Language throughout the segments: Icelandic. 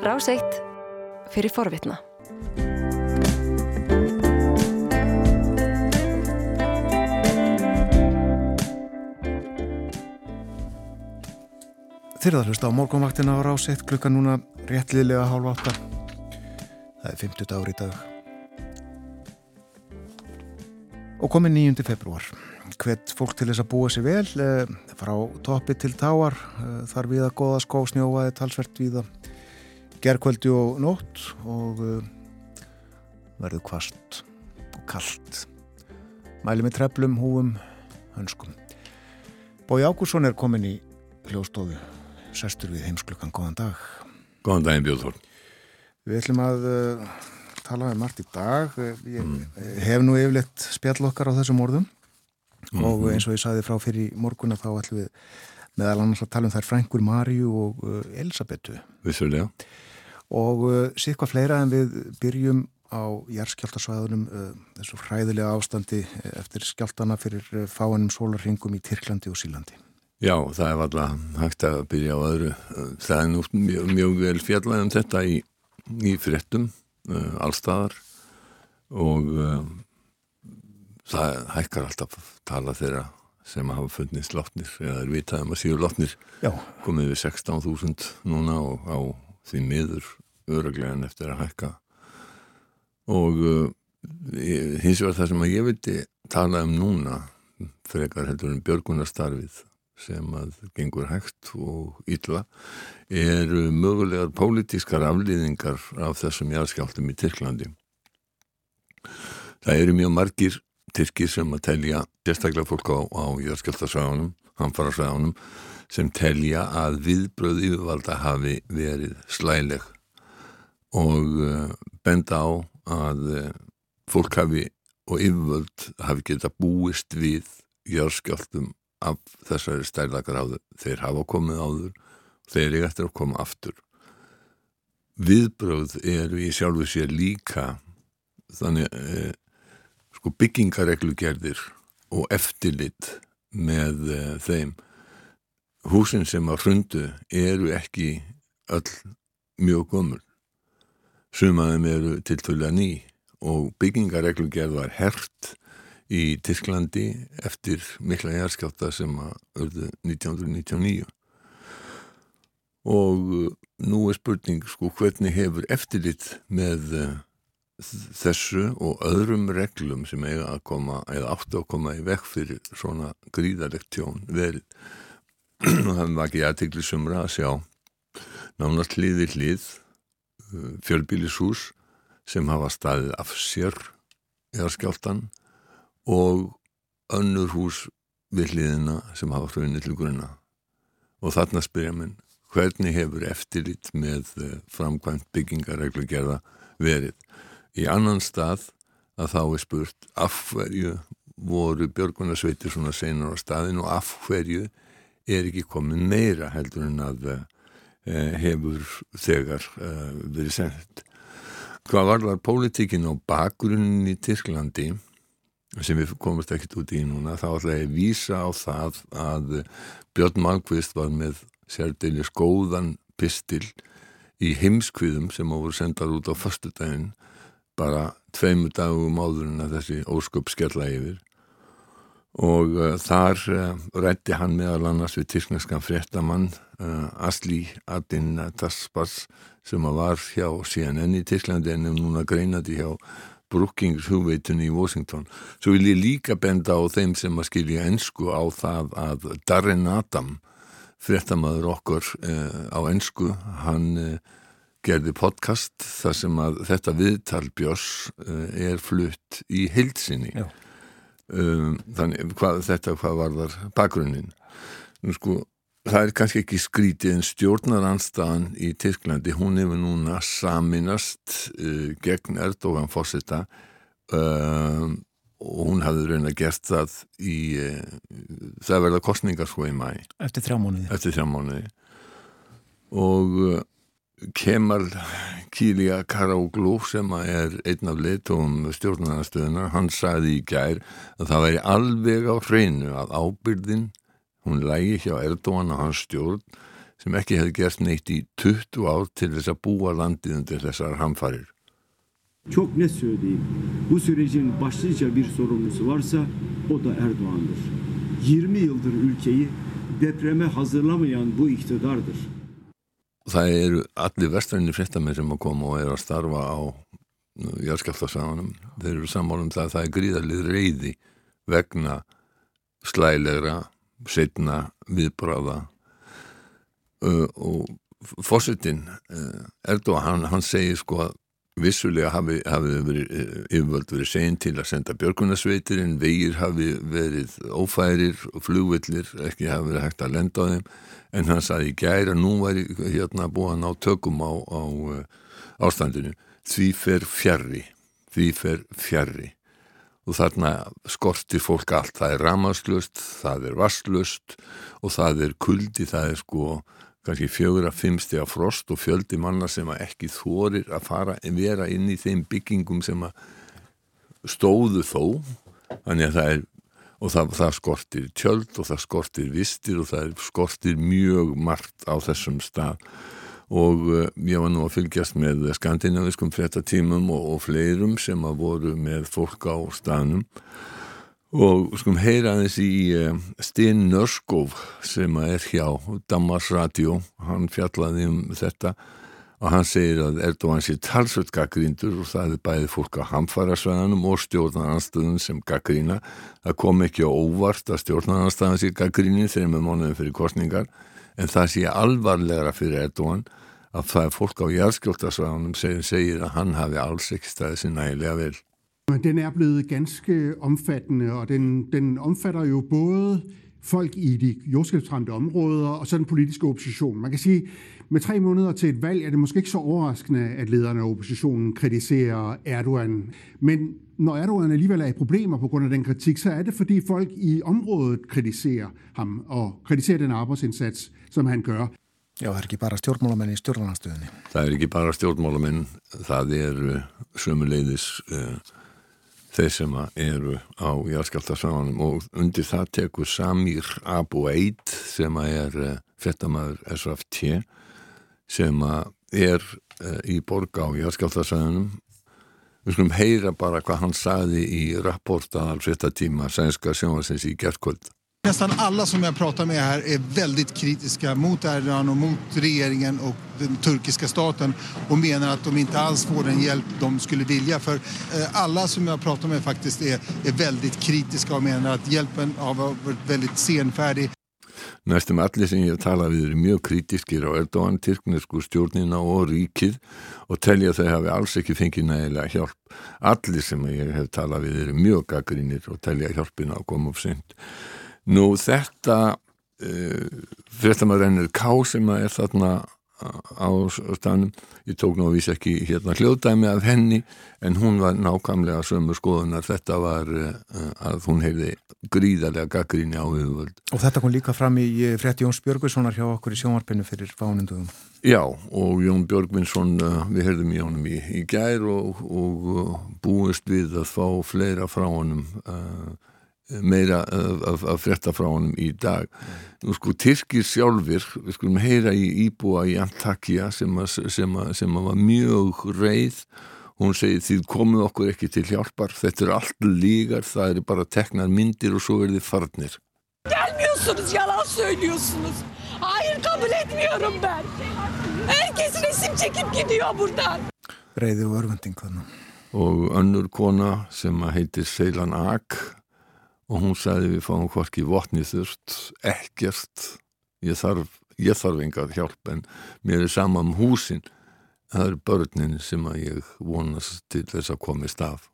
Ráseitt fyrir forvitna. Þyrðar hlusta á morgunvaktina á Ráseitt klukka núna réttliðlega hálf átta. Það er 50 dagur í dag. Og komið 9. februar. Hvet fólk til þess að búa sér vel eh, frá toppi til táar eh, þar við að goða skó snjóaði talsvert við að gerkvöldi og nótt og uh, verður kvast og kallt. Mæli með treflum, húum, hönskum. Bói Ágúrsson er komin í hljóstofu, sestur við heimsklukkan, góðan dag. Góðan daginn Björn Við ætlum að uh, tala um margt í dag. Ég mm. hef nú yfirleitt spjall okkar á þessum orðum mm og eins og ég saði frá fyrir morgun að þá ætlum við meðal annars að tala um þær Frængur Marju og uh, Elisabetu. Vissulega og uh, síð hvað fleira en við byrjum á jærskjáltasvæðunum uh, þessu fræðilega ástandi uh, eftir skjáltana fyrir uh, fáannum sólarringum í Tyrklandi og Sílandi. Já, það er alltaf hægt að byrja á öðru. Uh, það er nú mjög, mjög vel fjallega um þetta í, í fréttum uh, allstaðar og það hækkar alltaf tala þeirra sem hafa funnist lotnir eða er vitaðum að síðu lotnir komið við 16.000 núna og á því miður öruglegan eftir að hækka og uh, hins vegar það sem að ég vilti tala um núna frekar heldur um björgunarstarfið sem að gengur hægt og illa eru mögulegar pólitískar aflýðingar af þessum jæðskjáltum í Tyrklandi. Það eru mjög margir Tyrkir sem að telja sérstaklega fólk á, á jæðskjáltasvæðunum, hamfarasvæðunum sem telja að viðbröð yfirvalda hafi verið slæleg og uh, benda á að uh, fólk hafi og yfirvöld hafi geta búist við jörskjáltum af þessari stærlagráðu. Þeir hafa komið áður, þeir eru eftir að koma aftur. Viðbröð eru í sjálfu sér líka þannig uh, sko byggingareglugerðir og eftirlit með þeim. Húsin sem að hrundu eru ekki öll mjög gömul. Sumaðum eru tiltölu ný og byggingareglugerð var hert í Tyrklandi eftir mikla jæðskjáta sem að örðu 1999 og uh, nú er spurning sko hvernig hefur eftirlit með uh, þessu og öðrum reglum sem eiga að koma eða áttu að koma í vekk fyrir svona gríðarlegt tjón verið það ekki aðtegli sumra að sjá nánast hlýði hlýð fjölbílishús sem hafa staðið af sér eða skjáltan og önnur hús við hliðina sem hafa hrunið til grunna og þarna spyrja minn hvernig hefur eftirlit með eh, framkvæmt byggingareglu gerða verið. Í annan stað að þá er spurt af hverju voru björgunarsveitir svona senar á staðin og af hverju er ekki komið meira heldur en að eh, hefur þegar eh, verið sendt. Hvað var það pólitíkin á bakgrunnin í Tyrklandi sem við komumst ekkert út í núna þá ætla ég að vísa á það að Björn Malmqvist var með sérdelis góðan pistil í heimskviðum sem á voru sendar út á förstu daginn bara tveimu dagum áður en að þessi ósköp skella yfir og uh, þar uh, rætti hann meðal annars við tyrkneskan fréttamann uh, Asli Adin Taspas sem var hjá CNN í Tyrklandi en er núna greinandi hjá Brookings hugveitunni í Washington. Svo vil ég líka benda á þeim sem að skilja ennsku á það að Darren Adam fréttamaður okkur á ennsku hann gerði podcast þar sem að þetta viðtal Björns er flutt í heilsinni Já um, þannig hvað, þetta hvað var þar bakgrunnin nú sko það er kannski ekki skrítið en stjórnaranstaðan í Tyrklandi hún hefur núna saminast uh, gegn Erdógan fórsetta uh, og hún hafði raun að gert það í uh, það verða kostningar sko í mæ eftir þrjá mánuði. Eftir þrjá mánuði. Og uh, Kemal Kília Karauglu sem er einn af leitóum stjórnarnastöðunar, hann saði í gær að það væri alveg á hreinu að ábyrðin, hún lægi hjá Erdogan og hans stjórn sem ekki hefði gert neitt í 20 ár til þess að búa landið undir þessar hamfarir. Çok net söyleyeyim. Bu sürecin başlıca bir sorumlusu varsa o da Erdoğan'dır. 20 yıldır ülkeyi depreme hazırlamayan bu iktidardır. Það eru allir vestræni fréttamenn sem að koma og eru að starfa á járskjáltasaganum. Þeir eru sammálum það að það er gríðarlið reyði vegna slælegra, setna, viðbráða uh, og fósittin uh, Erdogan, hann, hann segir sko að vissulega hafi, hafi verið, yfirvöld verið segin til að senda björgunarsveitir en vegir hafi verið ófærir og flugvillir ekki hafi verið hægt að lenda á þeim. En hann saði í gæri að nú væri hérna búið að ná tökum á, á ástandinu. Því fer fjarrri því fer fjarrri og þarna skortir fólk allt. Það er ramaslust, það er vastlust og það er kuldi það er sko kannski fjögur að fimmsti að frost og fjöldi manna sem að ekki þorir að fara en vera inn í þeim byggingum sem að stóðu þó. Þannig að það er og það, það skortir tjöld og það skortir vistir og það skortir mjög margt á þessum stað. Og uh, ég var nú að fylgjast með skandinaviskum frettatímum og, og fleirum sem að voru með fólk á staðnum og skum heyra aðeins í uh, Sten Nörskov sem er hjá Damas Radio hann fjallaði um þetta og hann segir að Erdogan sé talsvöld gaggrindur og það er bæði fólk á hamfarasvæðanum og stjórnarnarstöðun sem gaggrína. Það kom ekki á óvart að stjórnarnarstöðan sé gaggríni þegar með mánuðin fyrir kostningar en það sé alvarlegra fyrir Erdogan að það er fólk á jæðskjóltasvæðanum sem segir að hann hafi alls ekki staðið sér nægilega vel. Den er blevet ganske omfattende, og den, den omfatter jo både folk i de jordskælvsramte områder og så den politiske opposition. Man kan sige, med tre måneder til et valg er det måske ikke så overraskende, at lederne af oppositionen kritiserer Erdogan. Men når Erdogan alligevel er i problemer på grund af den kritik, så er det fordi folk i området kritiserer ham og kritiserer den arbejdsindsats, som han gør. Já, það er ekki bara stjórnmálamenn í stjórnarnarstöðinni. Það er ekki bara stjórnmálamenn, það er sömuleiðis uh, þeir sem eru á járskjáltarsvæðanum og undir það tekur Samir Abu Eid sem er uh, fettamæður SFT sem er uh, í borg á járskjáltarsvæðanum. Við skulum heyra bara hvað hann saði í rapportaðal fettatíma sænska sjónvarsins í gerðkvöld. Nästan alla som jag pratar med här är väldigt kritiska mot Erdogan och mot regeringen och den turkiska staten och menar att de inte alls får den hjälp de skulle vilja. För eh, alla som jag pratar med faktiskt är, är väldigt kritiska och menar att hjälpen har varit väldigt senfärdig. Næstum allir sem ég tala við eru mjög kritiskir á Erdogan, tyrknesku stjórnina og ríkið og telja þau hafi alls ekki fengið nægilega hjálp. Allir sem ég hef talað við eru mjög gaggrínir og telja hjálpina að koma upp sent. Nú þetta uh, fréttamaður K sem er þarna á stanum, ég tók nú að vísa ekki hérna hljóðdæmi af henni en hún var nákvæmlega sömu skoðunar þetta var uh, að hún heyrði gríðarlega gaggríni á viðvöld. Og þetta kom líka fram í frétti Jóns Björgvinssonar hjá okkur í sjónvarpinu fyrir fánundugum. Já, og Jón Björgvinsson, uh, við heyrðum í honum í, í gær og, og búist við að fá fleira frá honum meira af, af frétta frá honum í dag nú sko Tyrkir sjálfur við skulum heyra í Íbúa í Antakya sem, sem, sem var mjög reið hún segir því komið okkur ekki til hjálpar þetta er allt lígar, það er bara teknar myndir og svo er þið farnir Gelmiyorsunuz, yalan söylüyorsunuz. Hayır kabul etmiyorum ben. Herkes resim çekip gidiyor buradan. Reiði og örvending þannig. Og önnur kona sem heitir Seilan Ak og hún sagði við fáum hvorki votni þurft, ekkert ég þarf, ég þarf engar hjálp en mér er sama um húsin það eru börnin sem að ég vonast til þess að komist af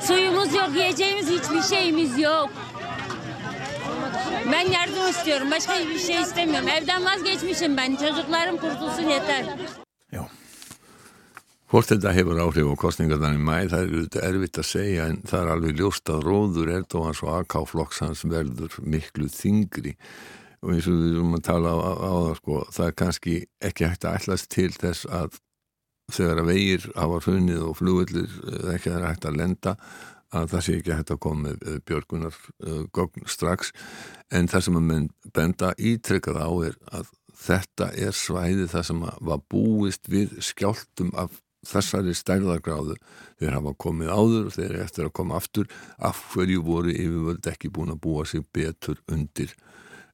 Suyumuz yok, yiyeceğimiz hiçbir şeyimiz yok. Ben yardım istiyorum. Başka hiçbir şey istemiyorum. Evden vazgeçmişim ben. Çocuklarım kurtulsun yeter. Hvort þetta hefur áhrif á kostningardan í mæ, það er auðvitað erfitt að segja en það er alveg ljóst að róður Erdóhans og AK-flokks hans verður miklu þingri og eins og við erum að tala á, á það sko, það er kannski ekki hægt að ætlast til þess að þegar að vegir hafa hrunnið og flugullir ekki er hægt að lenda að það sé ekki hægt að koma með björgunar uh, strax. En það sem að menn benda ítrekkað á er að þetta er svæði það sem var búist við skjáltum af þessari stærðargráðu þeir hafa komið áður og þeir eftir að koma aftur af hverju voru yfirvöld ekki búin að búa sig betur undir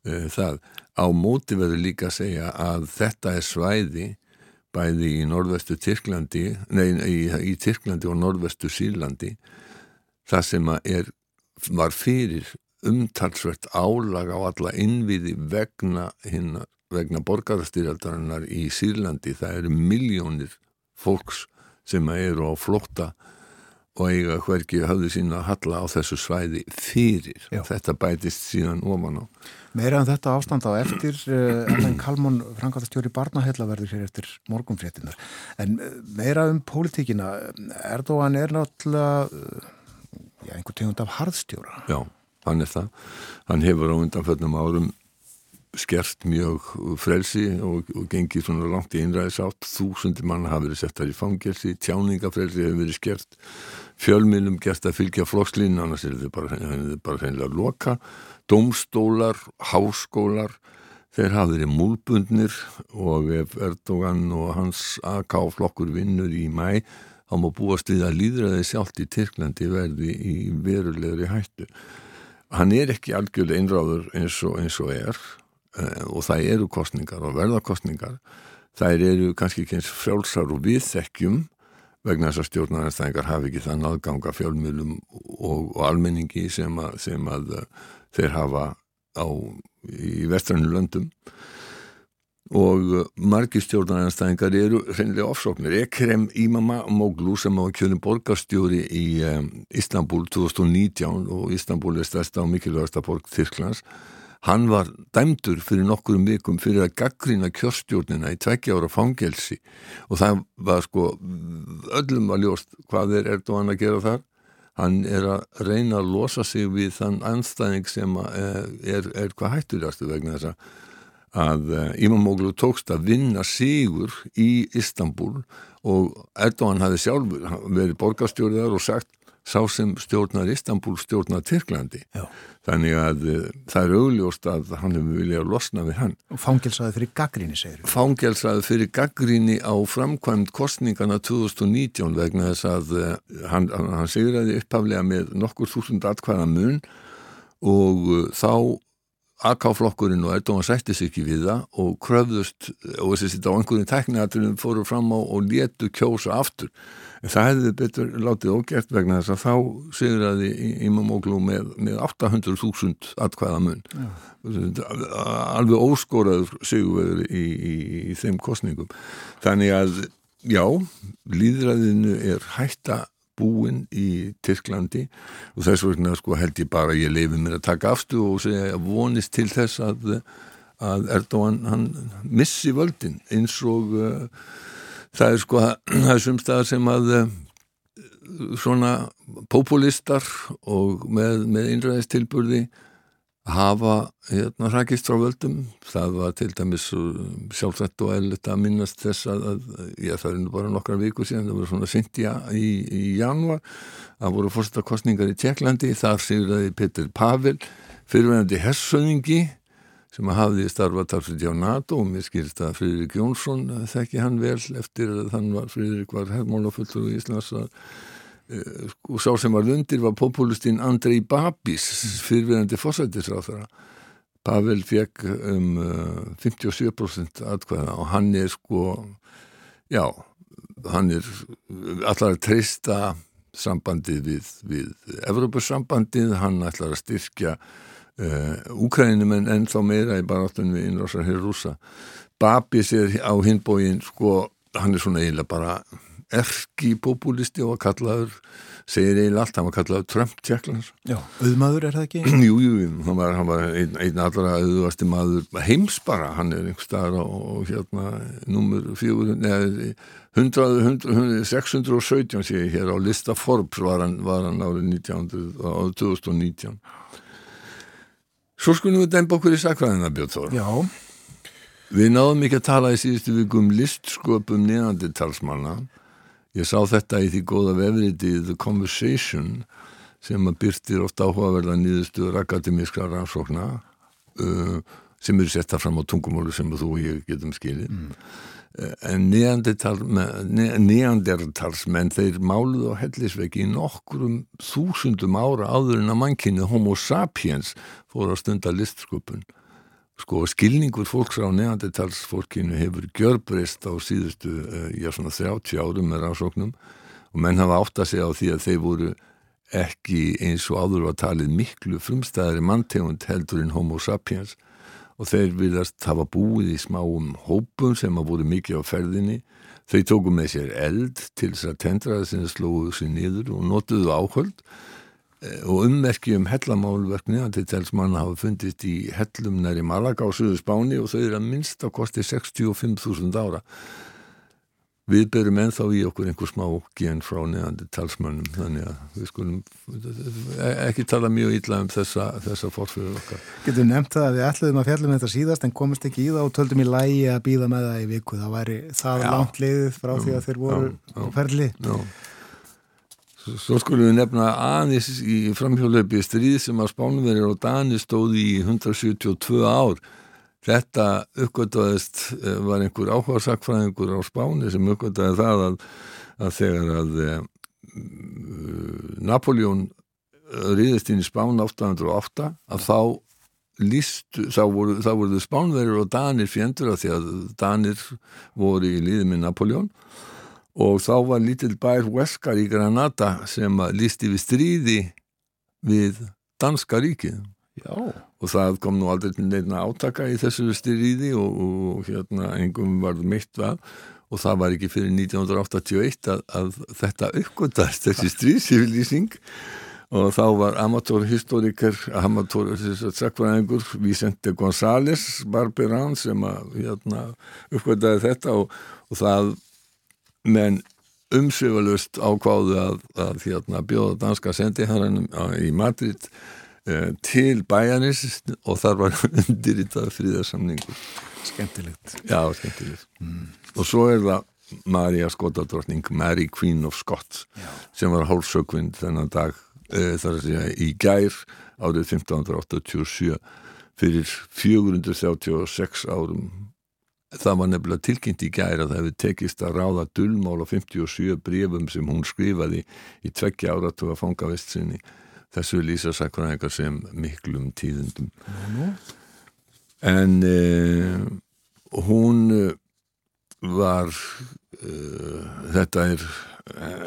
uh, það. Á móti verður líka að segja að þetta er svæði bæði í norðvestu Tyrklandi nei, í, í Tyrklandi og norðvestu Sýrlandi það sem er, var fyrir umtalsvert álag á alla innviði vegna, vegna borgarstyrjaldarinnar í Sýrlandi það eru miljónir fólks sem eru á flótta og eiga hverki hafðu sína að halla á þessu svæði fyrir. Já. Þetta bætist síðan ofan á. Meira en þetta ástand á eftir, uh, Ellen Kalmón, frangatastjóri barnahella verður hér eftir morgunfréttinar. En uh, meira um pólitíkina, Erdóan er náttúrulega uh, já, einhver tegund af harðstjóra. Já, hann er það. Hann hefur á undanföllnum árum skert mjög frelsi og, og gengið svona langt í einræðisátt. Þúsundir manna hafi verið settar í fangelsi tjáningafrelsi hefur verið skert. Fjölmilum gert að fylgja flokkslinn annars er þetta bara, bara hreinlega loka. Domstólar, háskólar þeir hafi verið múlbundnir og ef Erdogan og hans AK flokkur vinnur í mæ þá má búast við að líðræði sjálft í Tyrklandi verði í verulegri hættu. Hann er ekki algjörlega einráður eins og, eins og er og það eru kostningar og verðarkostningar þær eru kannski ekki eins frjálsar og viðþekkjum vegna þess að stjórnarnarstæðingar hafi ekki þann aðganga fjölmjölum og, og almenningi sem að, sem að eh, þeir hafa á, í vestrannu löndum og eh, margi stjórnarnarstæðingar eru reynilega ofsóknir. Ekrem Imama Moglu sem á kjörnum borgarstjóri í um, Istanbul 2019 og Istanbul er stærsta og mikilvægasta borg Þyrklands Hann var dæmdur fyrir nokkurum vikum fyrir að gaggrýna kjörstjórnina í tveggja ára fangelsi og það var sko öllum að ljóst hvað er Erdogan að gera þar. Hann er að reyna að losa sig við þann anstæðing sem er, er, er hvað hætturastu vegna þess að Íman Móglu tókst að vinna sigur í Istanbul og Erdogan hafi sjálfur verið borgarstjórið og sagt sá sem stjórnar Istanbul stjórnar Tyrklandi. Já. þannig að uh, það er augljóst að hann hefur viljað að losna við hann. Og fangelsaði fyrir gaggríni segir við fangelsaði fyrir gaggríni á framkvæmt kostningana 2019 vegna þess að uh, hann, hann segir að þið upphaflega með nokkur þúsund atkvæða mun og uh, þá AK-flokkurinn og Erdogan sætti sig ekki við það og kröfðust og þessi sitt á einhverjum tekniatriðum fóru fram á og léttu kjósa aftur. En það hefði betur látið ógert vegna þess að þá sigur að Ímamóglú með, með 800.000 atkvæða mun Já. alveg óskóraður sigurvegur í, í, í þeim kostningum þannig að já, líðræðinu er hætta búin í Tyrklandi og þess vegna sko held ég bara ég leiði mér að taka afstu og segja að vonist til þess að, að Erdogan hann missi völdin eins og uh, það er sko það er sumstaðar sem að uh, svona populistar og með, með innræðistilburði hafa hérna hrakist frá völdum. Það var til dæmis sjálfsett og eðlut að minnast þess að, að já, það er nú bara nokkar vikur síðan það voru svona sint í, í, januar það voru fórsta kostningar í Tjekklandi þar sigurðaði Petur Pavel fyrirvenandi hersöðingi sem hafði starfað tarfið hjá NATO og mér skilst að Friðrik Jónsson þekki hann vel eftir að þann var Friðrik var herrmálafullur í Íslands að og sko, sá sem var undir var populistinn Andrei Babis fyrirverðandi fórsættisráþara Pavel fekk um 57% atkvæða og hann er sko já, hann er allar að treysta sambandið við, við Evrópussambandið, hann ætlar að styrkja uh, Úkrænum en ennþá meira í baráttunum við innrásar hér rúsa Babis er á hinbóin sko, hann er svona eiginlega bara erki populisti og að kallaður segir eiginlega allt, hann var kallaður Trump Tjekklands. Já, auðmaður er það ekki? jú, jú, hann var, hann var einn, einn allra auðvasti maður heims bara, hann er einhver staðar og hérna numur 400, 100, 100, 617 sé ég hér á lista Forbes var hann, var hann árið 1900, árið 2019 Svo skulum við dæmba okkur í sakvæðina Björn Þór. Já. Við náðum ekki að tala í síðustu vikum listsköpum neðandi talsmanna Ég sá þetta í því góða vefriti The Conversation sem að byrtir oft áhugaverða nýðustuður akademískra rannsókna uh, sem eru setta fram á tungumólu sem þú og ég getum skilið mm. en neandertalsmenn þeir máluð á hellisveggi í nokkrum þúsundum ára áður en að mannkynni homo sapiens fór á stunda listsköpun sko skilningur fólks á neandertalsfólkinu hefur gjörbreyst á síðustu, já svona 30 árum með rásóknum og menn hafa átt að segja á því að þeir voru ekki eins og áður var talið miklu frumstæðari manntegund heldur en homo sapiens og þeir viljast hafa búið í smáum hópum sem hafa búið mikið á ferðinni. Þau tóku með sér eld til þess að tendraða sinni slóðu sér niður og notuðu áhöld. eh, og ummerki um hellamálverkni að til tels manna hafa fundist í hellum næri Malaga á Suðu Spáni og þau eru að minnst að kosti 65.000 ára. Við berum ennþá í okkur einhver smá gen frá neðandi talsmönnum þannig að við skulum e- ekki tala mjög ítla um þessa, þessa fórfyrir okkar. Getur nefnt það að við ætluðum að fjallum þetta síðast en komist ekki í það og töldum í lægi að býða með það í viku. Það væri það já, langt liðið frá já, því að þeir voru já, ferli. Já Svo skulum við nefna aðeins í framhjólöpi stríð sem að spánverðir og Dani stóði í 172 ár. Þetta uppgöttaðist eh, var einhver áhugarsakfræðingur á Spáni sem uppgöttaði það að, að þegar að e, Napoleon riðist inn í Spán 808 að þá lístu, þá voru, voru Spánverður og Danir fjendur að því að Danir voru í líði með Napoleon og þá var lítill bær Huescar í Granada sem lísti við stríði við Danska ríkið. Já. og það kom nú aldrei neina átaka í þessu styríði og, og hérna engum varð meitt var og það var ekki fyrir 1981 að, að þetta uppgötast þessi stríðsifilísing og þá var amatórhistoriker amatórhistoriker Vicente González Barberán sem að hérna, uppgötaði þetta og, og það menn umsöfalust ákváðu að, að hérna, bjóða danska sendiherranum í Madrid Eh, til bæjanis og þar var undirritað fríðarsamningu Skemmtilegt Já, skemmtilegt mm. og svo er það Marja Skotadrottning Mary Queen of Scots Já. sem var hálfsökvind þennan dag e, þar að segja í gær árið 1587 fyrir 436 árum það var nefnilega tilkynnt í gær að það hefði tekist að ráða dullmál á 57 brefum sem hún skrifaði í tveggja áratúa fangavestinni þessu lýsa sakkuræðingar sem miklum tíðundum mm. en eh, hún eh, var eh, þetta er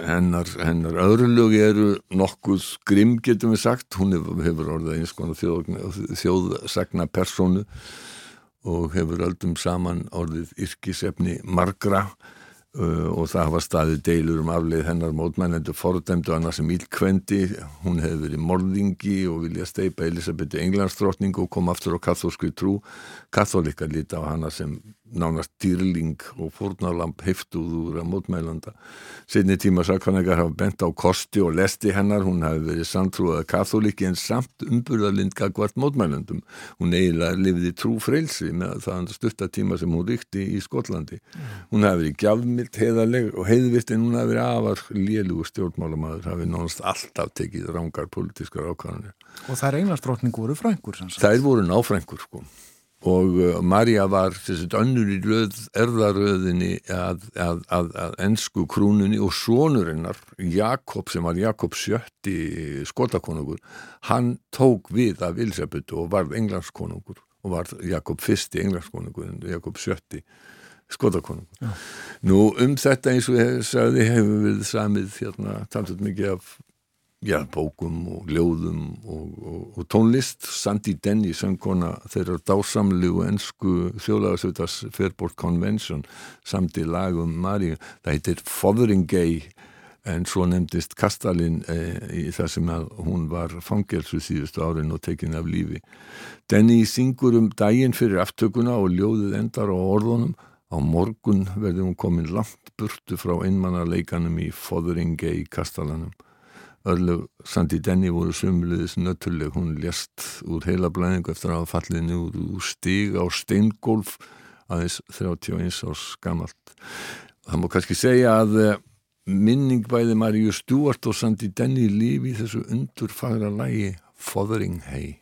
hennar, hennar öðrulögi eru nokkuð grimm getum við sagt. Hún hefur orðið eins konar þjóð, þjóðsagna personu og hefur öldum saman orðið yrkisefni margra Uh, og það hafa staðið deilur um afleið hennar mótmænendur fordæmdu annars sem ílkvendi, hún hefði verið morðingi og vilja steipa Elisabethu Englandsdrottning og kom aftur á kathólskri trú. Katholika líti á hana sem nánast dýrling og fórnalamp heftuð úr að mótmælanda. Setni tíma sakvannegar hafa bent á kosti og lesti hennar, hún hafi verið samtrúað katholiki en samt umburðarlind gagvart mótmælandum. Hún eiginlega lifiði trú freilsi með það stuttatíma sem hún ríkti í Skotlandi. Hún hafi verið gjafmilt, heiðarleg og heiðvirt en hún hafi verið afar lélugur stjórnmálamadur, hafi nánast alltaf tekið rángar politískar ákvæðanir. Og það er einastrótning voru frængur? Það er voru náfrængur sko og uh, Marja var sagt, önnur í röð, erðaröðinni að, að, að, að ennsku krúnunni og svonurinnar Jakob sem var Jakob sjötti skotakonungur, hann tók við af Elisabeth og varð englandskonungur og var Jakob fyrsti englandskonungur, Jakob sjötti skotakonungur. Ja. Nú um þetta eins og ég sagði hefur við samið hérna, talsett mikið af já, bókum og ljóðum og, og, og tónlist. Sandy Denny, söngkona þeirra dásamlegu ennsku þjóðlagasvitars Fairport Convention samt í lagum Maríu. Það heitir Fotheringay en svo nefndist Kastalin eh, í það sem að hún var fangelsu síðustu árin og tekin af lífi. Denny syngur um daginn fyrir aftökuna og ljóðið endar á orðunum. Á morgun verður hún komin langt burtu frá einmannarleikanum í Fotheringay Kastalanum Örlug Sandi Denny voru sumulegis nöttuleg, hún lést úr heila blæðingu eftir að fallið nýður úr stíg á steingolf aðeins 31 árs gamalt. Það má kannski segja að eh, minning bæði Maríu Stúart og Sandi Denny lífi í þessu undurfagra lægi Fothering Hay.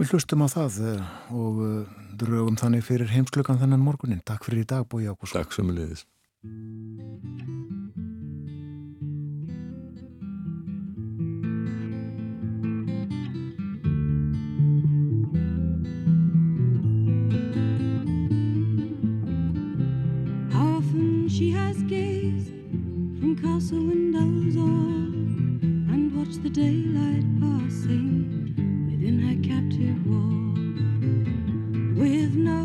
Við hlustum á það eh, og eh, drögum þannig fyrir heimsklugan þennan morgunin. Takk fyrir í dag, Bói Ákusson. Takk sömulegis. She has gazed from castle windows all and watched the daylight passing within her captive wall with no